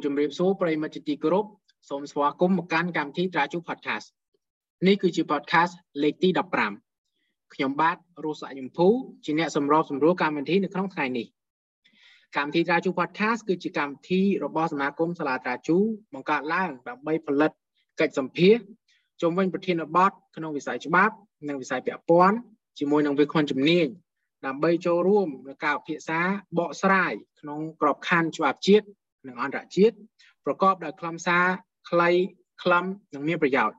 សូមជម្រាបសួរប្រិយមិត្តជាទីគោរពសូមស្វាគមន៍មកកាន់កម្មវិធី Traju Podcast នេះគឺជា podcast លេខទី15ខ្ញុំបាទរស់សយមភូជាអ្នកសម្របសម្រួលកម្មវិធីនៅក្នុងថ្ងៃនេះកម្មវិធី Traju Podcast គឺជាកម្មវិធីរបស់សមាគមសាលា Traju បង្កើតឡើងដើម្បីផលិតកិច្ចសម្ភាសជុំវិញប្រធានបទក្នុងវិស័យច្បាប់ និងវិស័យពាក់ព័ន្ធជាមួយនឹងវាគ្មិនជំនាញដើម្បីចូលរួមនៅការពិភាក្សាបកស្រាយក្នុងក្របខ័ណ្ឌច្បាប់ជាតិ និងអន្តរជាតិប្រកបដោយខ្លឹមសារខ្លីខ្លឹមនិងមានប្រយោជន៍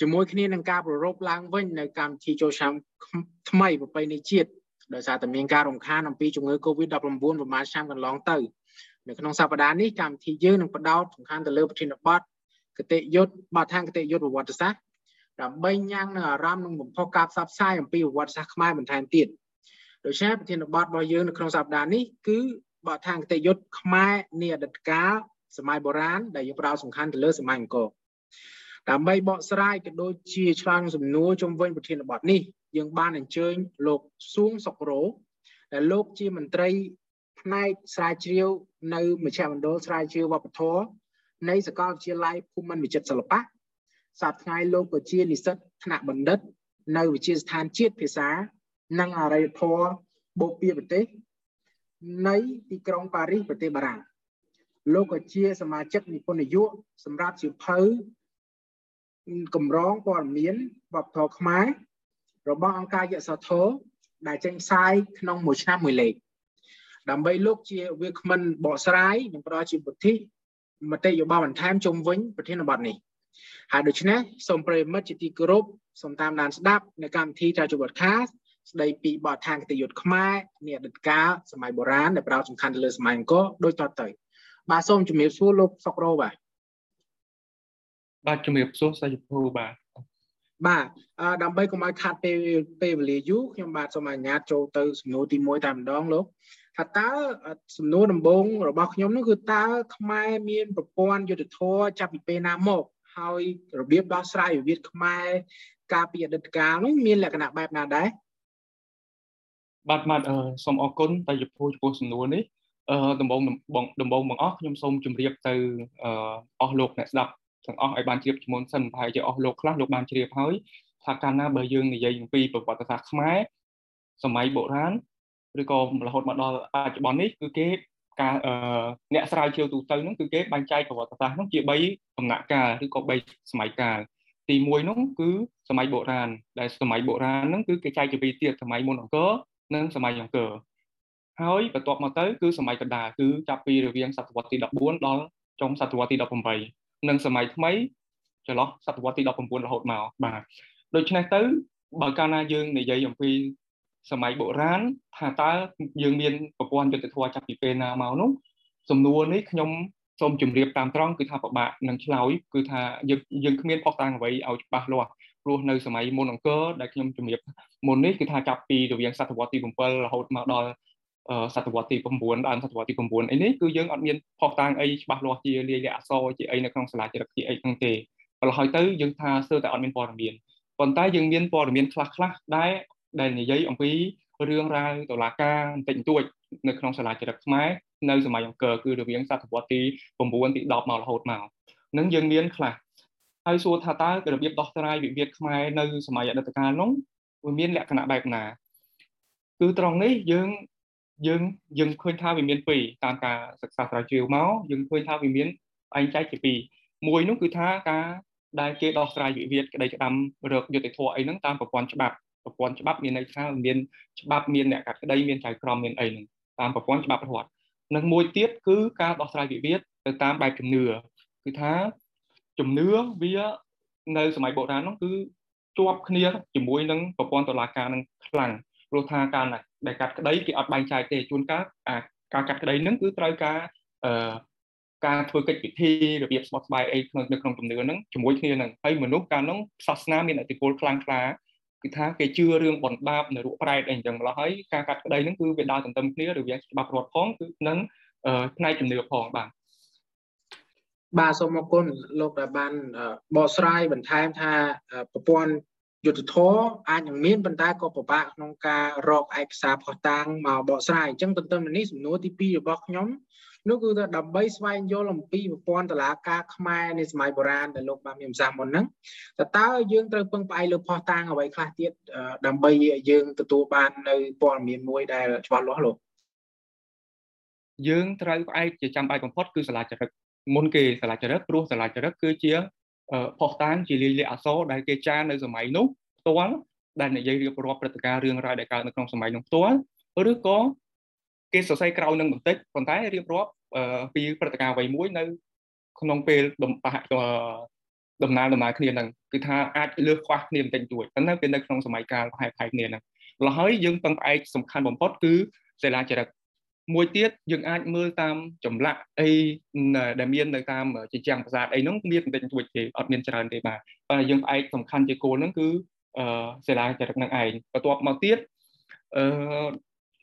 ជាមួយគ្នានឹងការប្ររពឡើងវិញនៅកម្មវិធីចូលឆ្នាំថ្មីប្រពៃណីជាតិដោយសារតែមានការរំខានអំពីជំងឺ Covid-19 ប្រមាណឆ្នាំកន្លងទៅនៅក្នុងសប្តាហ៍នេះកម្មវិធីយើងនឹងបដោតសំខាន់ទៅលើប្រធានបទគតិយុត្តបទឋានគតិយុត្តប្រវត្តិសាស្ត្រដើម្បីញ៉ាំងនៅអារម្មណ៍និងបំផុសការផ្សព្វផ្សាយអំពីប្រវត្តិសាស្ត្រខ្មែរបន្ថែមទៀតដូច្នេះប្រធានបទរបស់យើងនៅក្នុងសប្តាហ៍នេះគឺ បទឋានគតិយុត្តខ្មែរនាអតីតកាលសម័យបុរាណដែលយើងផ្ដោតសំខាន់ទៅលើសម័យអង្គរដើម្បីបកស្រាយក៏ដូចជាឆ្លើយសំណួរជុំវិញប្រធានបទនេះយើងបានអញ្ជើញលោកសួងសុករោដែលលោកជាមន្ត្រីផ្នែកស្រាវជ្រាវនៅមជ្ឈមណ្ឌលស្រាវជ្រាវវប្បធម៌នៃសាកលវិទ្យាល័យភូមិន្ទវិចិត្រសិល្បៈសប្តាហ៍ថ្ងៃលោកក៏ជានិស្សិតថ្នាក់បណ្ឌិត នៅវិទ្យាស្ថានជាតិភាសា និងអរិយធម៌បូព៌ាប្រទេស នៃទីក្រុងប៉ារីសប្រទេសបារាំងលោកក៏ជាសមាជិកនិពន្ធនយោសម្រាប់សៀវភៅកម្រងព័ត៌មានវប្បធម៌ខ្មែររបស់អង្គការយសធរដែលចេញផ្សាយក្នុងមួយឆ្នាំមួយលេខដើម្បីលោកជាវាគ្មិនបកស្រាយនិងប្រជាពុទ្ធិមតិយោបល់បន្ថែមជុំវិញប្រធានបទនេះហើយដូច្នេះសូមប្រិយមិត្តជាទីគោរពសូមតាមដានស្ដាប់នៅកម្មវិធីតាជវត្តខាស ស្ដីពីបទឋានគតិយុត្តខ្មែរនាអតីតកាលសម័យបុរាណដែលប្រោតសំខាន់ទៅលើសម័យអង្គរដូចតទៅបាទសូមជំរាបសួរលោកសុករោបាទបាទជំរាបសួរសាយភូបាទបាទដើម្បីកុំឲ្យខាត់ពេលពេលវេលាយូរខ្ញុំបាទសូមអនុញ្ញាតចូលទៅសំណួរទី1តែម្ដងលោកថាតើសំណួរដំបូងរបស់ខ្ញុំនោះគឺតើខ្មែរមានប្រព័ន្ធយុទ្ធធរចាប់ពីពេលណាមកហើយរបៀបដោះស្រាយវិវាទខ្មែរកាលពីអតីតកាលនោះមានលក្ខណៈបែបណាដែរ បាទបាទសូមអរគុណតែចំពោះចំពោះសំណួរនេះអឺដំបងដំបងបងអស់ខ្ញុំសូមជម្រាបទៅអស់លោកអ្នកស្ដាប់ទាំងអស់ឲ្យបានជ្រាបជំនុនសិនប្រហែលជាអស់លោកខ្លះលោកបានជ្រាបហើយថាកាលណាបើយើងនិយាយអំពីប្រវត្តិសាស្ត្រខ្មែរសម័យបុរាណឬក៏រហូតមកដល់បច្ចុប្បន្ននេះគឺគេការអ្នកស្រាវជ្រាវទូទៅហ្នឹងគឺគេបែងចែកប្រវត្តិសាស្ត្រហ្នឹងជា3ដំណាក់កាលឬក៏3សម័យកាលទី1ហ្នឹងគឺសម័យបុរាណដែលសម័យបុរាណហ្នឹងគឺគេចែកជាពីរទៀតសម័យមុនអង្គរ និងសម័យអង្គរហើយបន្ទាប់មកទៅគឺសម័យកណ្ដាលគឺចាប់ពីរវាងសតវត្សទី14ដល់ចុងសតវត្សទី18និងសម័យថ្មីចន្លោះសតវត្សទី19រហូតមកបាទដូច្នេះទៅបើកាលណាយើងនិយាយអំពីសម័យបុរាណថាតើយើងមានប្រព័ន្ធយុត្តិធម៌ចាប់ពីពេលណាមកនោះសំណួរនេះខ្ញុំសូមជម្រាបតាមត្រង់គឺថាពិបាកនឹងឆ្លើយគឺថាយើងយើងគ្មានផុសតាំងអ្វីឲ្យច្បាស់លាស់ ព្រោះនៅសម័យមុនអង្គរដែលខ្ញុំជម្រាបមុននេះគឺថាចាប់ពីរវាងសតវត្សទី7រហូតមកដល់សតវត្សទី9ដើមសតវត្សទី9អីនេះគឺយើងអត់មានផុសតាំងអីច្បាស់លាស់ជាលាយលក្ខណ៍អក្សរជាអីនៅក្នុងសាលាចរិតជាអីហ្នឹងទេប៉ុន្តែហើយទៅយើងថាស្ទើរតែអត់មានព័ត៌មានប៉ុន្តែយើងមានព័ត៌មានខ្លះខ្លះដែរដែលនិយាយអំពីរឿងរ៉ាវតុលាការបន្តិចបន្តួចនៅក្នុងសាលាចរិតខ្មែរនៅសម័យអង្គរគឺរវាងសតវត្សទី9ទី10មករហូតមកនឹងយើងមានខ្លះ ហើយសួរថាតើរបៀបដោះស្រាយវិវាទខ្មែរនៅសម័យអតីតកាលនោះវាមានលក្ខណៈបែបណាគឺត្រង់នេះយើងយើងយើងឃើញថាវាមានពីរតាមការសិក្សាស្រាវជ្រាវមកយើងឃើញថាវាមានឯងចែកជាពីរមួយនោះគឺថាការដែលគេដោះស្រាយវិវាទក្តីក្តាំរកយុត្តិធម៌អីហ្នឹងតាមប្រព័ន្ធច្បាប់ប្រព័ន្ធច្បាប់មានន័យថាមានច្បាប់មានអ្នកកាត់ក្តីមានចៅក្រមមានអីហ្នឹងតាមប្រព័ន្ធច្បាប់រដ្ឋនិងមួយទៀតគឺការដោះស្រាយវិវាទទៅតាមបែបជំនឿគឺថា ជំនឿវានៅសម័យបុរាណនោះគឺជាប់គ្នាជាមួយនឹងប្រព័ន្ធតុលាការនឹងខ្លាំងព្រោះថាការដែលកាត់ក្តីគេអត់បែងចែកទេជួនកាលអាការកាត់ក្តីនឹងគឺត្រូវការអឺការធ្វើកិច្ចពិធីរបៀបស្បត់ស្បាយអីក្នុងនៅក្នុងជំនឿហ្នឹងជាមួយគ្នាហ្នឹងហើយមនុស្សកាលនោះសាសនាមានឥទ្ធិពលខ្លាំងក្លាគឺថាគេជឿរឿងបនបាបនៅរូបប្រែតអីអញ្ចឹងម្ល៉េះហើយការកាត់ក្តីហ្នឹងគឺវាដើរទន្ទឹមគ្នារវាងច្បាប់រដ្ឋផងគឺនឹងផ្នែកជំនឿផងបាទ បាទសូមអរគុណលោកដែលបានបកស្រាយបន្ថែមថាប្រព័ន្ធយុទ្ធធរអាចនឹងមានប៉ុន្តែក៏ពិបាកក្នុងការរកឯកសារផុសតាងមកបកស្រាយអញ្ចឹងទន្ទឹមនឹងនេះសំណួរទី2របស់ខ្ញុំនោះគឺថាដើម្បីស្វែងយល់អំពីប្រព័ន្ធតឡាការខ្មែរនៃសម័យបុរាណដែលលោកបានមានប្រសាសន៍មុនហ្នឹងតើតើយើងត្រូវពឹងផ្អែកលើផុសតាងអ្វីខ្លះទៀតដើម្បីយើងទទួលបាននៅព័ត៌មានមួយដែលច្បាស់លាស់លោកយើងត្រូវផ្អែកជាចាំបាច់បំផុតគឺសាលាចរិត មុនគេសាលាចរិតព្រោះសាលាចរិតគឺជាផុសតាងជាលិលាអសរដែលគេចារនៅសម័យនោះផ្ទាល់ដែលនិយាយរៀបរាប់ព្រឹត្តិការណ៍រឿងរ៉ាវដែលកើតនៅក្នុងសម័យនោះផ្ទាល់ឬក៏គេសរសេរក្រៅនឹងបន្តិចប៉ុន្តែរៀបរាប់ពីព្រឹត្តិការណ៍អ្វីមួយនៅក្នុងពេលដំបាក់ដំណើរដំណើរគ្នានឹងគឺថាអាចលើសខ្វះគ្នាបន្តិចតួចប៉ុន្តែវានៅក្នុងសម័យកាលប្រហែលៗគ្នានឹងម្ល៉េះហើយយើងពឹងផ្អែកសំខាន់បំផុតគឺសិលាចារឹក មួយទៀតយើងអាចមើលតាមចម្លាក់អីដែលមាននៅតាមជាជាងប្រាសាទអីហ្នឹងមានបន្តិចបន្តួចទេអត់មានច្រើនទេបាទតែយើងផ្អែកសំខាន់ជាគោលហ្នឹងគឺអឺសិលាចារឹកនឹងឯងបន្ទាប់មកទៀតអឺ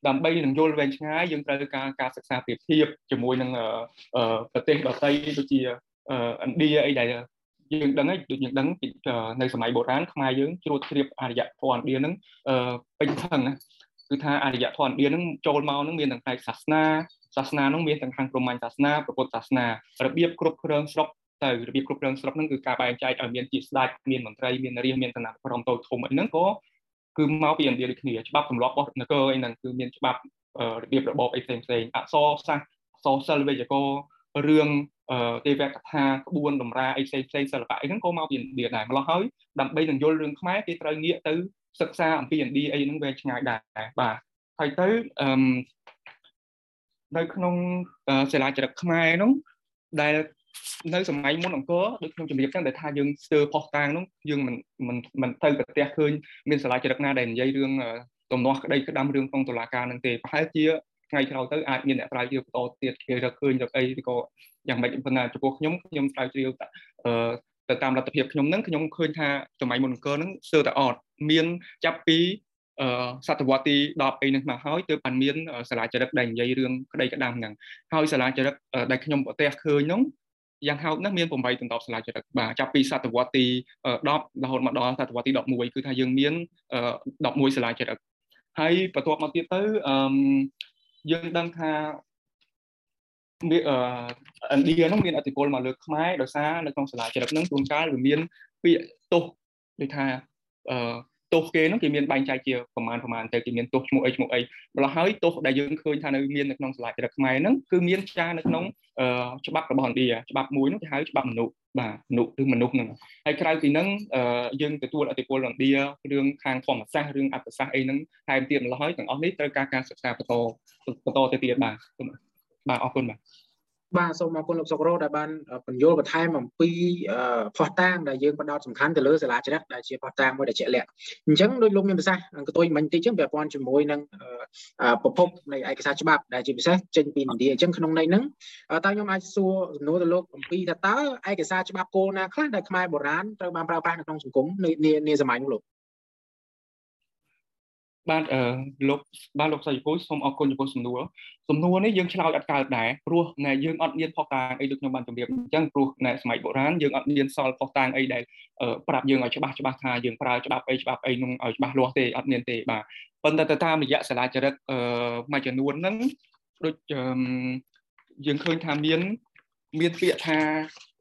ដើម្បីនឹងយល់វែងឆ្ងាយយើងត្រូវការការសិក្សាប្រៀបធៀបជាមួយនឹងប្រទេសដទៃដូចជាឥណ្ឌាអីដែលយើងដឹងហើយដូចយើងដឹងពីនៅសម័យបុរាណខ្មែរយើងជ្រួតជ្រាបអរិយធម៌ឥណ្ឌាហ្នឹងពេញខឹងណា គឺថាអរិយធម៌ឥណ្ឌាហ្នឹងចូលមកហ្នឹងមានទាំងផ្នែកសាសនាសាសនាហ្នឹងមានទាំងខាងព្រហ្មញ្ញសាសនាពុទ្ធសាសនារបៀបគ្រប់គ្រងស្រុកទៅរបៀបគ្រប់គ្រងស្រុកហ្នឹងគឺការបែងចែកឲ្យមានជាស្ដេចមានមន្ត្រីមានរាជមានឋានៈក្រមតូចធំអីហ្នឹងក៏គឺមកពីឥណ្ឌាដូចគ្នាច្បាប់ទម្លាប់របស់នគរអីហ្នឹងគឺមានច្បាប់របៀបរបបអីផ្សេងផ្សេងអក្សរសាស្ត្រអក្សរសិល្ប៍វេយ្យាករណ៍រឿងទេវកថាក្បួនតម្រាអីផ្សេងផ្សេងសិល្បៈអីហ្នឹងក៏មកពីឥណ្ឌាដែរម្ល៉េះហើយដើម្បីនឹងយល់រឿងខ្មែរគេត្រូវងាកទៅ សិក្សាអំពីឥណ្ឌាអីហ្នឹងវែងឆ្ងាយដែរបាទហើយទៅអឺនៅក្នុងសិលាចារឹកខ្មែរហ្នឹងដែលនៅសម័យមុនអង្គរដូចខ្ញុំជម្រាបចឹងដែលថាយើងស្ទើរផុសតាងនោះយើងមិនមិនមិនទៅប្រទះឃើញមានសាលាចរិតណាដែលនិយាយរឿងទំនាស់ក្តីក្តាំរឿងក្នុងតុលាការនឹងទេប្រហែលជាថ្ងៃក្រោយទៅអាចមានអ្នកស្រាវជ្រាវបន្តទៀតគេរកឃើញរកអីឬក៏យ៉ាងម៉េចប៉ុន្តែចំពោះខ្ញុំខ្ញុំស្រាវជ្រាវអឺ ទៅតាមលទ្ធភាពខ្ញុំហ្នឹងខ្ញុំឃើញថាសម័យមុនអង្គរហ្នឹងស្ទើរតែអត់មានចាប់ពីអឺសតវត្សទី10អីនេះមកហើយទើបបានមានសាលាចរិតដែលនិយាយរឿងក្តីក្តាំហ្នឹងហើយសាលាចរិតដែលខ្ញុំប្រទះឃើញហ្នឹងយ៉ាងហោចណាស់មាន8តន្ទប់សាលាចរិតបាទចាប់ពីសតវត្សទី10រហូតមកដល់សតវត្សទី11គឺថាយើងមាន11សាលាចរិតហើយបន្ទាប់មកទៀតទៅអឺយើងដឹងថាមានអឺ ឥណ្ឌាហ្នឹងមានអធិពលមកលើខ្មែរដោយសារនៅក្នុងសាលាចរិតហ្នឹងជួនកាលវាមានពាក្យទោសដូចថាអឺទោសគេហ្នឹងគេមានបែងចែកជាប្រមាណប្រមាណទៅគេមានទោសឈ្មោះអីឈ្មោះអីម្ល៉េះហើយទោសដែលយើងឃើញថានៅមាននៅក្នុងសាលាចរិតខ្មែរហ្នឹងគឺមានចារនៅក្នុងច្បាប់របស់ឥណ្ឌាច្បាប់មួយនោះគេហៅច្បាប់មនុស្សបាទមនុស្សឬមនុស្សហ្នឹងហើយក្រៅពីហ្នឹងយើងទទួលអធិពលឥណ្ឌារឿងខាងធម្មសាស្ត្ររឿងអត្ថសាស្ត្រអីហ្នឹងថែមទៀតម្ល៉េះហើយទាំងអស់នេះត្រូវការការសិក្សាបន្តបន្តទៅទៀតបាទ បាទអរគុណបាទបាទសូមអរគុណលោកសុករោដែលបានបញ្យល់បន្ថែមអំពីផុសតាងដែលយើងបដោតសំខាន់ទៅលើសាលាចរិតដែលជាផុសតាងមួយដែលជាក់លាក់អញ្ចឹងដូចលោកមានប្រសាសន៍កតុយមិញតិចចឹងពាក់ព័ន្ធជាមួយនឹងប្រភពនៃឯកសារច្បាប់ដែលជាពិសេសចេញពីឥណ្ឌាអញ្ចឹងក្នុងន័យហ្នឹងតើខ្ញុំអាចសួរសំណួរទៅលោកអំពីថាតើឯកសារច្បាប់គោលណាខ្លះដែលខ្មែរបុរាណត្រូវបានប្រើប្រាស់នៅក្នុងសង្គមនានាសម័យនោះលោក បាទអឺលោកបាទលោកសាយពុយសូមអរគុណចំពោះសំណួរសំណួរនេះយើងឆ្លើយអត់កើតដែរព្រោះណែយើងអត់មានផុសតាងអីដូចខ្ញុំបានជម្រាបអញ្ចឹងព្រោះណែសម័យបុរាណយើងអត់មានសល់ផុសតាងអីដែលប្រាប់យើងឲ្យច្បាស់ច្បាស់ថាយើងប្រើច្បាប់អីច្បាប់អីនោះឲ្យច្បាស់លាស់ទេអត់មានទេបាទប៉ុន្តែទៅតាមរយៈសាលាចរិតអឺមួយចំនួនហ្នឹងដូចយើងឃើញថាមានមានពាក្យថា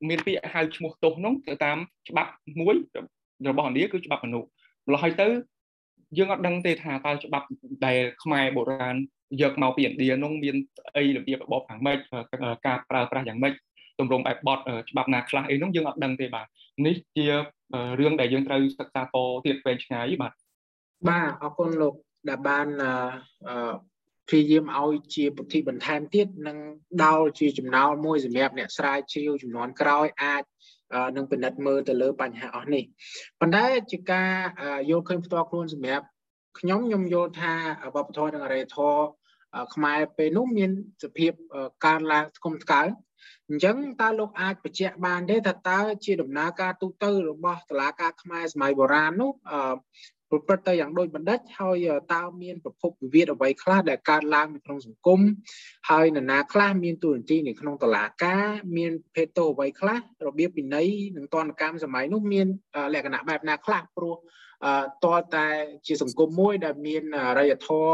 មានពាក្យហៅឈ្មោះទោសនោះទៅតាមច្បាប់មួយរបស់ឥណ្ឌាគឺច្បាប់មនុស្សម្ល៉េះហើយទៅ យើងអត់ដឹងទេថាតើច្បាប់ដែលខ្មែរបុរាណយកមកពីឥណ្ឌានោះមានអីរបៀបរបបខាងម៉េចការប្រើប្រាស់យ៉ាងម៉េចទម្រង់បែបបត់ច្បាប់ណាខ្លះអីនោះយើងអត់ដឹងទេបាទនេះជារឿងដែលយើងត្រូវសិក្សាតទៀតវែងឆ្ងាយបាទបាទអរគុណលោកដែលបានអឺព្យាយាមឲ្យជាពុទ្ធិបន្ថែមទៀតនិងដោលជាចំណោលមួយសម្រាប់អ្នកស្រាវជ្រាវចំនួនក្រោយអាច នឹងពិនិត្យមើលទៅលើបញ្ហាអស់នេះប៉ុន្តែជាការយល់ឃើញផ្ទាល់ខ្លួនសម្រាប់ខ្ញុំខ្ញុំយល់ថាវប្បធម៌និងអរិយធម៌ខ្មែរពេលនោះមានសភាពកើនឡើងស្គមស្កើ អញ្ចឹងតើលោកអាចបញ្ជាក់បានទេថាតើជាដំណើរការទូទៅរបស់តឡាការខ្មែរសម័យបុរាណនោះប្រព្រឹត្តទៅយ៉ាងដូចបណ្ឌិតហើយតើមានប្រភពវិវាទអ្វីខ្លះដែលកើតឡើងនៅក្នុងសង្គមហើយនរណាខ្លះមានទូរនទីនៅក្នុងតឡាការមានភេទទោអ្វីខ្លះរបៀបពិន័យនិងតនកម្មសម័យនោះមានលក្ខណៈបែបណាខ្លះព្រោះតើតែជាសង្គមមួយដែលមានរយធរ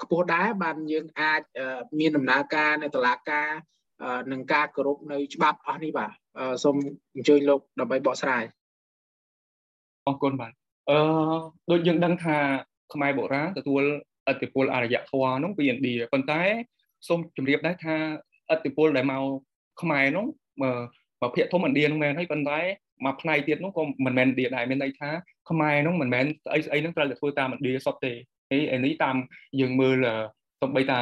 ខ្ពស់ដែរបានយើងអាចមានដំណើរការនៅតុលាការ នឹងការគោរពនៅច្បាប់អស់នេះបាទសូមអញ្ជើញលោកដើម្បីបកស្រាយអរគុណបាទអឺដូចយើងដឹងថាខ្មែរបុរាណទទួលឥទ្ធិពលអរិយធម៌នោះពីឥណ្ឌាប៉ុន្តែសូមជម្រាបដែរថាឥទ្ធិពលដែលមកខ្មែរនោះមកភាគធំឥណ្ឌានោះមែនហើយប៉ុន្តែមកផ្នែកទៀតនោះក៏មិនមែនឥណ្ឌាដែរមានន័យថាខ្មែរនោះមិនមែនស្អីស្អីនោះត្រូវតែធ្វើតាមឥណ្ឌាសុទ្ធទេហើយនេះតាមយើងមើលសំបីតា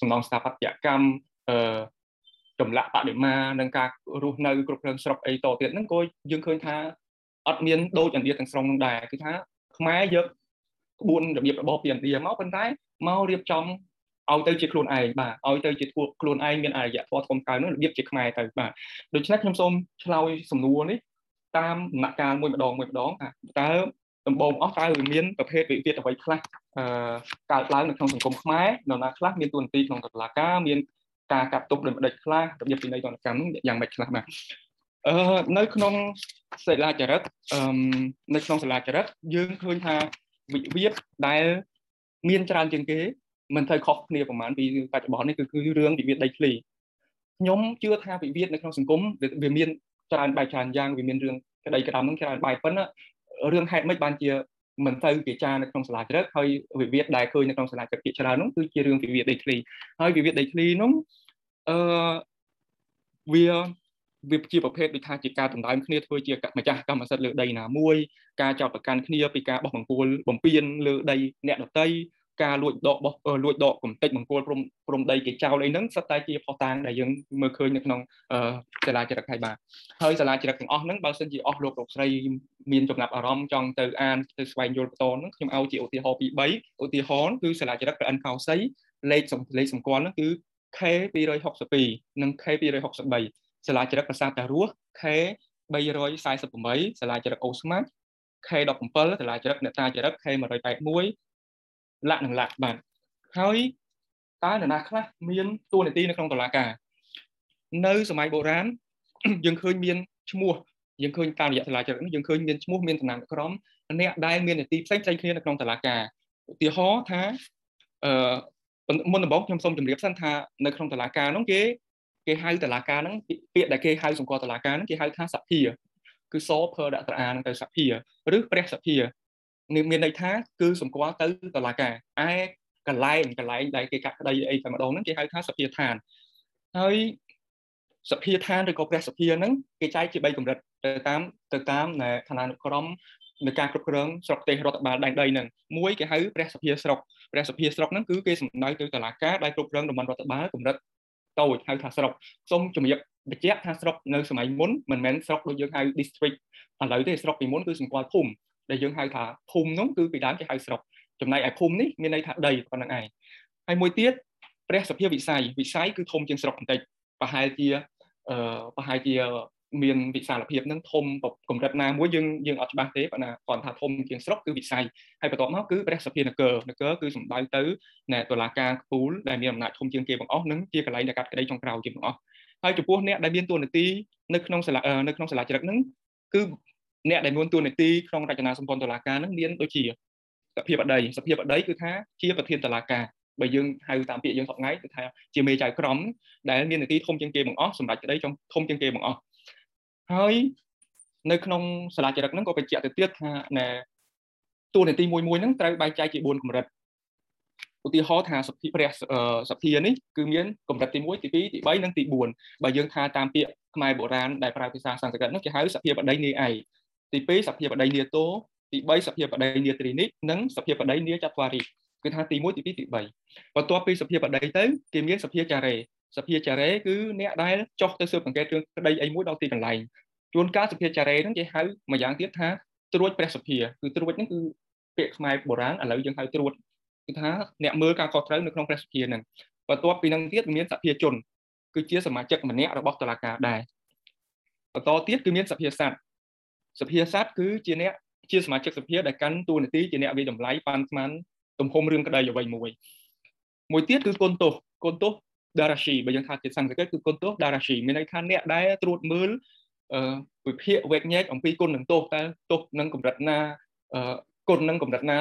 សំណងស្ថាបត្យកម្មអឺ ចម្លាក់បដិមានិងការរស់នៅគ្រប់គ្រងស្រុកអីតទៀតហ្នឹងក៏យើងឃើញថាអត់មានដូចឥណ្ឌាទាំងស្រុងនោះដែរគឺថាខ្មែរយកក្បួនរបៀបរបបពីឥណ្ឌាមកប៉ុន្តែមករៀបចំឲ្យទៅជាខ្លួនឯងបាទឲ្យទៅជាខ្លួនឯងមានអរិយធម៌ធំកើនោះរបៀបជាខ្មែរទៅបាទដូច្នេះខ្ញុំសូមឆ្លើយសំណួរនេះតាមដំណាក់កាលមួយម្ដងមួយម្ដងតើដំបូងអស់តើវាមានប្រភេទវិវាទអ្វីខ្លះអឺកើតឡើងនៅក្នុងសង្គមខ្មែរនរណាខ្លះមានទួនាទីក្នុងតុលាការមាន ការកាត់ទប់ដោយម្ដេចខ្លះរបៀបពិន័យទណ្ឌកម្មនោះយ៉ាងម៉េចខ្លះបាទអឺនៅក្នុងសិលាចារឹកអឺនៅក្នុងសិលាចារឹកយើងឃើញថាវិវាទដែលមានច្រើនជាងគេមិនត្រូវខុសគ្នាប្រហែលពីបច្ចុប្បន្ននេះគឺគឺរឿងវិវាទដីធ្លីខ្ញុំជឿថាវិវាទនៅក្នុងសង្គមវាមានច្រើនបែបច្រើនយ៉ាងវាមានរឿងក្តីក្តាមនឹងច្រើនបែបប៉ុន្តែរឿងហេតុម៉េចបានជា មិនទៅពិចារណានៅក្នុងសាលាជ្រឹកហើយវិវាទដែលឃើញនៅក្នុងសាលាជ្រឹកជាច្រើននោះគឺជារឿងវិវាទដីធ្លីហើយវិវាទដីធ្លីនោះអឺវាវាជាប្រភេទដូចថាជាការដណ្ដើមគ្នាធ្វើជាម្ចាស់កម្មសិទ្ធិលើដីណាមួយការចោទប្រកាន់គ្នាពីការបោះបង្គោលបំពេញលើដីអ្នកដតី ការលួចដកបោះលួចដកកំតិចបង្គោលព្រំព្រំដីគេចោលអីហ្នឹងសុទ្ធតែជាផុសតាងដែលយើងមើលឃើញនៅក្នុងសាលាចរិតហើយបាទហើយសាលាចរិតទាំងអស់ហ្នឹងបើសិនជាអស់លោកលោកស្រីមានចំណាប់អារម្មណ៍ចង់ទៅអានទៅស្វែងយល់បន្តហ្នឹងខ្ញុំឲ្យជាឧទាហរណ៍ពី3ឧទាហរណ៍គឺសាលាចរិតប្រអិនកោសីលេខលេខសម្គាល់ហ្នឹងគឺ K 262និង K 263សាលាចរិតប្រាសាទតារស់ K 348សាលាចរិតអូស្មា K17 សាលាចរិតអ្នកតាចរិត K181 លក្ខនឹងលក្ខបាទហើយតើនរណាខ្លះមានតួនាទីនៅក្នុងតុលាការនៅសម័យបុរាណយើងឃើញមានឈ្មោះយើងឃើញតាមរយៈតុលាការនេះយើងឃើញមានឈ្មោះមានតំណែងក្រមអ្នកដែលមាននាទីផ្សេងផ្សេងគ្នានៅក្នុងតុលាការឧទាហរណ៍ថាអឺមុនដំបូងខ្ញុំសូមជម្រាបសិនថានៅក្នុងតុលាការនោះគេគេហៅតុលាការហ្នឹងពាក្យដែលគេហៅសម្គាល់តុលាការហ្នឹងគេហៅថាសភាគឺសភើដាក់ត្រាហ្នឹងទៅសភាឬព្រះសភា មានន័យថាគឺសម្គាល់ទៅតុលាការឯកន្លែងកន្លែងដែលគេកាត់ក្តីអីតែម្ដងហ្នឹងគេហៅថាសភាឋានហើយសភាឋានឬក៏ព្រះសភាហ្នឹងគេចែកជា3កម្រិតទៅតាមទៅតាមឋានានុក្រមនៃការគ្រប់គ្រងស្រុកទេសរដ្ឋបាលដែនដីហ្នឹងមួយគេហៅព្រះសភាស្រុកព្រះសភាស្រុកហ្នឹងគឺគេសំដៅទៅតុលាការដែលគ្រប់គ្រងតំបន់រដ្ឋបាលកម្រិតតូចហៅថាស្រុកសូមជំរាបបញ្ជាក់ថាស្រុកនៅសម័យមុនមិនមែនស្រុកដូចយើងហៅ district ឥឡូវទេស្រុកពីមុនគឺសម្គាល់ភូមិ ដែលយើងហៅថាភូមិនោះគឺពីដើមគេហៅស្រុកចំណែកឯភូមិនេះមានន័យថាដីប៉ុណ្្នឹងឯងហើយមួយទៀតព្រះសភាវិស័យវិស័យគឺធំជាងស្រុកបន្តិចប្រហែលជាអឺប្រហែលជាមានវិសាលភាពនឹងធំកម្រិតណាមួយយើងយើងអត់ច្បាស់ទេប៉ុន្តែគាត់ថាធំជាងស្រុកគឺវិស័យហើយបន្ទាប់មកគឺព្រះសភានគរនគរគឺសំដៅទៅណែតុលាការខ្ពូលដែលមានអំណាចធំជាងគេបង្អស់នឹងជាកន្លែងដែលកាត់ក្តីចុងក្រោយជាបង្អស់ហើយចំពោះអ្នកដែលមានតួនាទីនៅក្នុងសាលានៅក្នុងសាលាជ្រឹកហ្នឹងគឺ អ្នកដែលមានតួនាទីក្នុងរចនាសម្ព័ន្ធតុលាការនឹងមានដូចជាសភាបតីសភាបតីគឺថាជាប្រធានតុលាការបើយើងហៅតាមពាក្យយើងសប្ងៃគឺថាជាមេចៅក្រមដែលមាននាទីធំជាងគេបង្អស់សម្រាប់ក្តីចុងធំជាងគេបង្អស់ហើយនៅក្នុងសាលាចរិតហ្នឹងក៏បញ្ជាក់ទៅទៀតថាណែតួនាទីមួយមួយហ្នឹងត្រូវបែងចែកជា4កម្រិតឧទាហរណ៍ថាសភាព្រះសភានេះគឺមានកម្រិតទី1ទី2ទី3និងទី4បើយើងថាតាមពាក្យខ្មែរបុរាណដែលប្រើភាសាសំស្ក្រឹតនោះគេហៅសភាបតីនាឯក ទី2សភាបតីនាតោទី3សភាបតីនាត្រីនិកនិងសភាបតីនាចត្វារីគឺថាទី1ទី2ទី3បន្ទាប់ពីសភាបតីទៅគេមានសភាចារេសភាចារេគឺអ្នកដែលចុះទៅស៊ើបអង្កេតរឿងក្តីអីមួយដល់ទីកន្លែងជួនកាលសភាចារេហ្នឹងគេហៅមួយយ៉ាងទៀតថាត្រួតព្រះសភាគឺត្រួតហ្នឹងគឺពាក្យខ្មែរបុរាណឥឡូវយើងហៅត្រួតគឺថាអ្នកមើលការខុសត្រូវនៅក្នុងព្រះសភាហ្នឹងបន្ទាប់ពីនឹងទៀតមានសភាជនគឺជាសមាជិកម្នាក់របស់តុលាការដែរបន្តទៀតគឺមានសភាស័ត សភាស័តគឺជាអ្នកជាសមាជិកសភាដែលកាន់តួនាទីជាអ្នកវិតម្លៃប៉ាន់ស្មានទំហំរឿងក្តីអ្វីមួយមួយទៀតគឺគុណទោសគុណទោសដារ៉ាស៊ីបើយើងថាជាសង្ស្ក្រឹតគឺគុណទោសដារ៉ាស៊ីមានន័យថាអ្នកដែលត្រួតមើលអឺវិភាគវេកញែកអំពីគុណនឹងទោសតើទោសនឹងកម្រិតណាអឺគុណនឹងកម្រិតណា